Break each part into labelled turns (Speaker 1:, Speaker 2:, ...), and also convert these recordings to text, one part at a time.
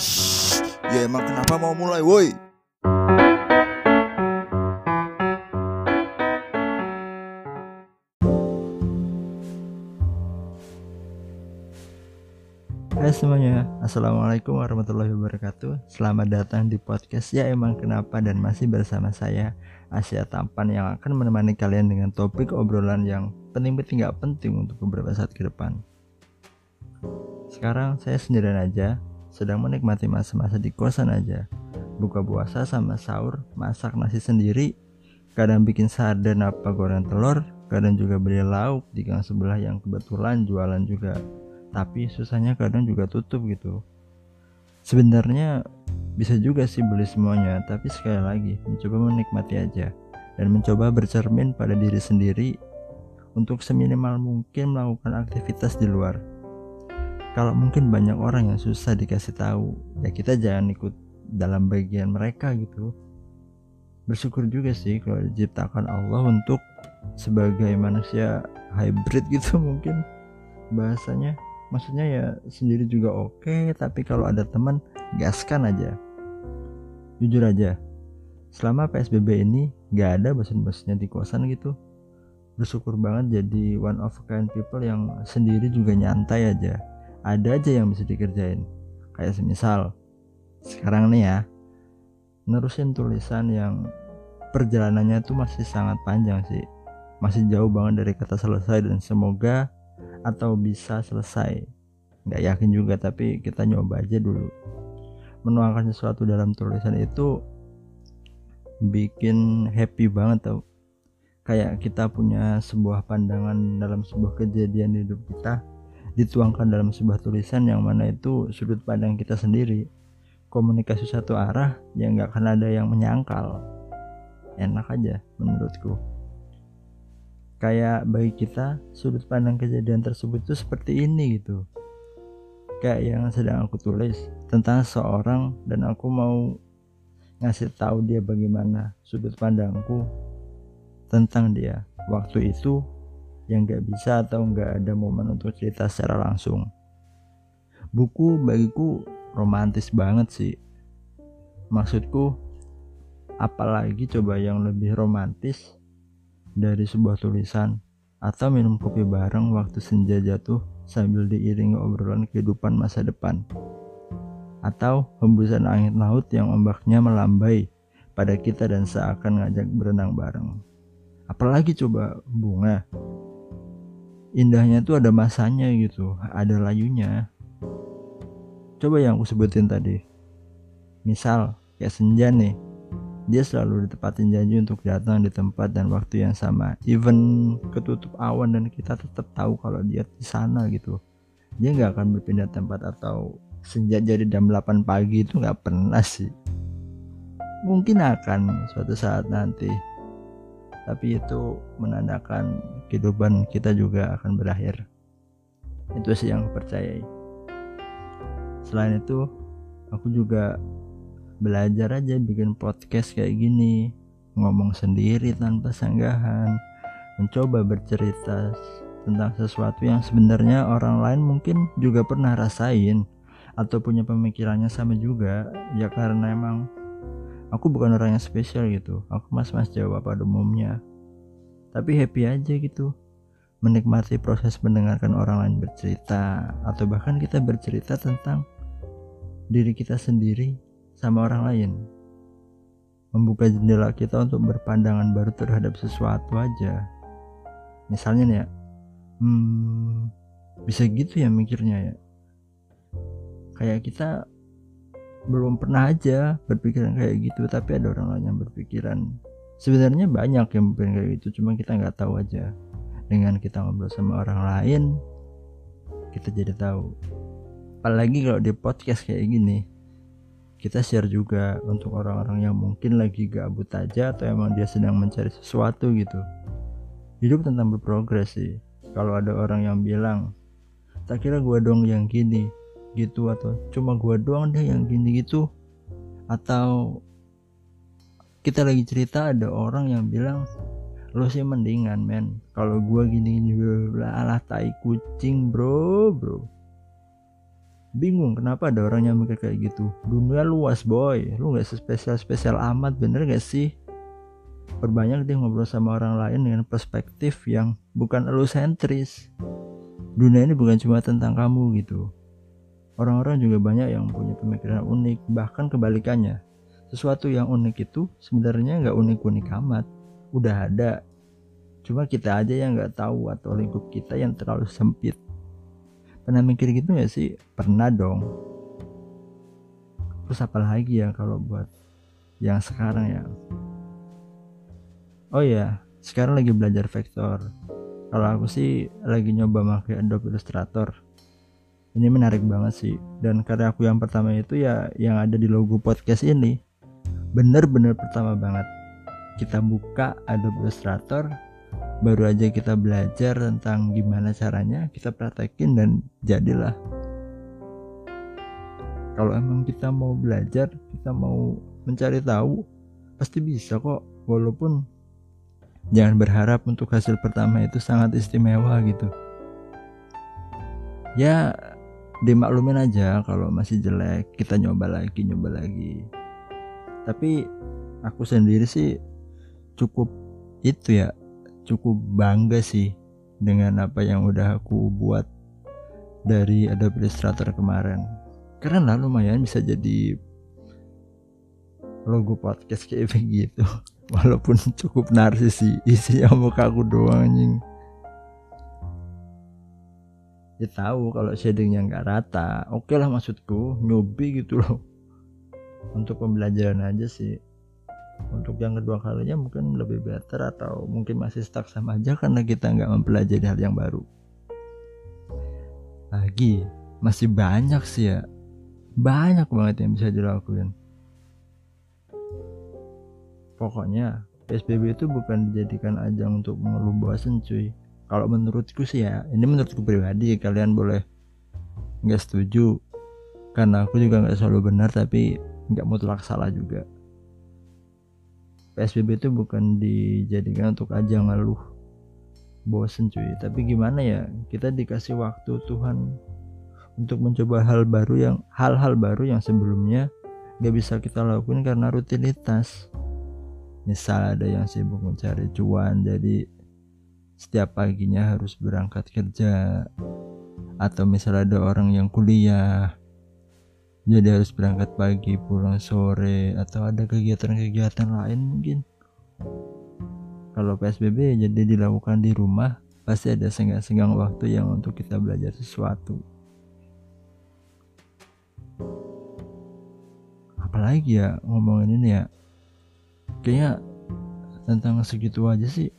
Speaker 1: Ya emang kenapa mau mulai woi?
Speaker 2: Hai semuanya, Assalamualaikum warahmatullahi wabarakatuh. Selamat datang di podcast Ya Emang Kenapa dan masih bersama saya Asia Tampan yang akan menemani kalian dengan topik obrolan yang penting-penting gak penting untuk beberapa saat ke depan. Sekarang saya sendirian aja Sedang menikmati masa-masa di kosan aja. Buka puasa sama sahur, masak nasi sendiri Kadang bikin sarden apa goreng telur Kadang juga beli lauk di gang sebelah yang kebetulan jualan juga. Tapi susahnya kadang juga tutup gitu. Sebenarnya bisa juga sih beli semuanya tapi sekali lagi mencoba menikmati aja. Dan mencoba bercermin pada diri sendiri untuk seminimal mungkin melakukan aktivitas di luar kalau mungkin banyak orang yang susah dikasih tahu ya kita jangan ikut dalam bagian mereka gitu. Bersyukur juga sih kalau diciptakan Allah untuk sebagai manusia hybrid gitu mungkin bahasanya. Maksudnya ya sendiri juga oke okay, tapi kalau ada teman gaskan aja. Jujur aja selama PSBB ini gak ada bosan-bosannya di kosan gitu. Bersyukur banget jadi one of a kind people yang sendiri juga nyantai aja ada aja yang bisa dikerjain. Kayak semisal sekarang nih ya nerusin tulisan yang perjalanannya tuh masih sangat panjang sih. Masih jauh banget dari kata selesai dan semoga atau bisa selesai. Nggak yakin juga tapi kita nyoba aja dulu. Menuangkan sesuatu dalam tulisan itu bikin happy banget tau. Kayak kita punya sebuah pandangan dalam sebuah kejadian hidup kita dituangkan dalam sebuah tulisan yang mana itu sudut pandang kita sendiri. Komunikasi satu arah yang nggak akan ada yang menyangkal. Enak aja menurutku. Kayak bagi kita sudut pandang kejadian tersebut itu seperti ini gitu. Kayak yang sedang aku tulis tentang seorang dan aku mau ngasih tahu dia bagaimana sudut pandangku tentang dia. Waktu itu yang gak bisa atau gak ada momen untuk cerita secara langsung. Buku bagiku romantis banget sih. Maksudku apalagi coba yang lebih romantis dari sebuah tulisan atau minum kopi bareng waktu senja jatuh sambil diiringi obrolan kehidupan masa depan. Atau hembusan angin laut yang ombaknya melambai pada kita dan seakan ngajak berenang bareng. Apalagi coba bunga indahnya tuh ada masanya gitu ada layunya. Coba yang aku sebutin tadi. Misal kayak senja nih. Dia selalu ditepatin janji untuk datang di tempat dan waktu yang sama. Even ketutup awan dan kita tetap tahu kalau dia di sana gitu. Dia nggak akan berpindah tempat atau senja jadi jam 8 pagi itu nggak pernah sih. Mungkin akan suatu saat nanti tapi itu menandakan kehidupan kita juga akan berakhir. Itu sih yang aku percayai. Selain itu aku juga belajar aja bikin podcast kayak gini. Ngomong sendiri tanpa sanggahan. Mencoba bercerita tentang sesuatu yang sebenarnya orang lain mungkin juga pernah rasain. Atau punya pemikirannya sama juga. Ya karena emang aku bukan orang yang spesial gitu. Aku mas-mas Jawa pada umumnya. Tapi happy aja gitu. Menikmati proses mendengarkan orang lain bercerita atau bahkan kita bercerita tentang diri kita sendiri sama orang lain. Membuka jendela kita untuk berpandangan baru terhadap sesuatu aja. Misalnya nih ya hmm, bisa gitu ya mikirnya ya. Kayak kita belum pernah aja berpikiran kayak gitu tapi ada orang lain yang berpikiran. Sebenarnya banyak yang berpikiran kayak gitu cuma kita nggak tahu aja. Dengan kita ngobrol sama orang lain kita jadi tahu. Apalagi kalau di podcast kayak gini kita share juga untuk orang-orang yang mungkin lagi gabut aja atau emang dia sedang mencari sesuatu gitu. Hidup tentang berprogres sih. Kalau ada orang yang bilang tak kira gua dong yang gini gitu atau cuma gua doang deh yang gini gitu. Atau kita lagi cerita ada orang yang bilang lo sih mendingan men. Kalau gua gini gini alah tai kucing bro bro. Bingung kenapa ada orang yang mikir kayak gitu. Dunia luas boy. Lu nggak spesial spesial amat bener gak sih? Perbanyak dia ngobrol sama orang lain dengan perspektif yang bukan sentris. Dunia ini bukan cuma tentang kamu gitu orang-orang juga banyak yang punya pemikiran unik bahkan kebalikannya. Sesuatu yang unik itu sebenarnya nggak unik-unik amat. Udah ada. Cuma kita aja yang nggak tahu atau lingkup kita yang terlalu sempit. Pernah mikir gitu gak sih? Pernah dong. Terus apa lagi ya kalau buat yang sekarang ya? Oh ya sekarang lagi belajar vektor. Kalau aku sih lagi nyoba pakai Adobe Illustrator ini menarik banget sih. Dan karya aku yang pertama itu ya yang ada di logo podcast ini. Bener-bener pertama banget. Kita buka Adobe Illustrator baru aja kita belajar tentang gimana caranya kita praktekin dan jadilah. Kalau emang kita mau belajar kita mau mencari tahu pasti bisa kok. Walaupun jangan berharap untuk hasil pertama itu sangat istimewa gitu. Ya dimaklumin aja kalau masih jelek kita nyoba lagi nyoba lagi. Tapi aku sendiri sih cukup itu ya cukup bangga sih dengan apa yang udah aku buat dari Adobe Illustrator kemarin karena lumayan bisa jadi logo podcast kayak begitu. Walaupun cukup narsis sih isinya muka aku doang anjing ya tahu kalau shadingnya nggak rata. Oke okay lah maksudku nyobi gitu loh. Untuk pembelajaran aja sih. Untuk yang kedua kalinya mungkin lebih better atau mungkin masih stuck sama aja karena kita nggak mempelajari hal yang baru. Lagi masih banyak sih ya. Banyak banget yang bisa dilakuin. Pokoknya PSBB itu bukan dijadikan ajang untuk mengeluh bosan cuy kalau menurutku sih ya ini menurutku pribadi kalian boleh nggak setuju. Karena aku juga nggak selalu benar tapi nggak mutlak salah juga. PSBB itu bukan dijadikan untuk aja ngeluh. Bosen cuy. Tapi gimana ya kita dikasih waktu Tuhan untuk mencoba hal baru yang hal-hal baru yang sebelumnya gak bisa kita lakukan karena rutinitas. Misal ada yang sibuk mencari cuan jadi setiap paginya harus berangkat kerja. Atau misal ada orang yang kuliah jadi harus berangkat pagi pulang sore atau ada kegiatan-kegiatan lain mungkin. Kalau PSBB jadi dilakukan di rumah pasti ada senggang-senggang waktu yang untuk kita belajar sesuatu. Apalagi ya ngomongin ini ya kayaknya tentang segitu aja sih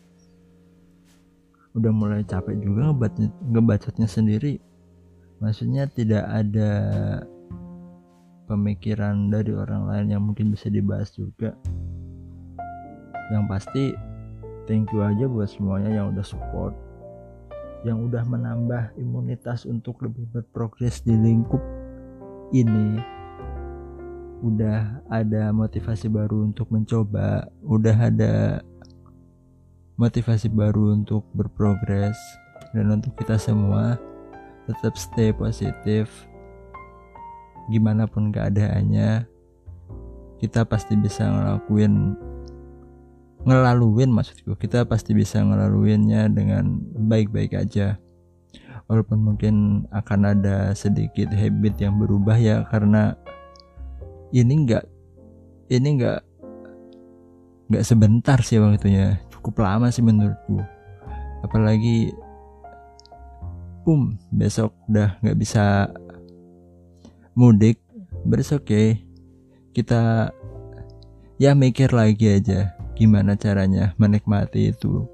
Speaker 2: udah mulai capek juga ngebacotnya sendiri. Maksudnya tidak ada pemikiran dari orang lain yang mungkin bisa dibahas juga. Yang pasti thank you aja buat semuanya yang udah support yang udah menambah imunitas untuk lebih berprogres di lingkup ini. Udah ada motivasi baru untuk mencoba udah ada motivasi baru untuk berprogres dan untuk kita semua tetap stay positif. Gimana pun keadaannya kita pasti bisa ngelakuin ngelaluin maksudku. Kita pasti bisa ngelaluinnya dengan baik-baik aja. Walaupun mungkin akan ada sedikit habit yang berubah ya karena ini enggak ini enggak enggak sebentar sih waktunya cukup lama sih menurutku. Apalagi boom besok udah nggak bisa mudik beres oke okay. kita ya mikir lagi aja gimana caranya menikmati itu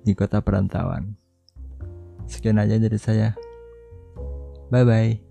Speaker 2: di kota perantauan. Sekian aja dari saya. Bye bye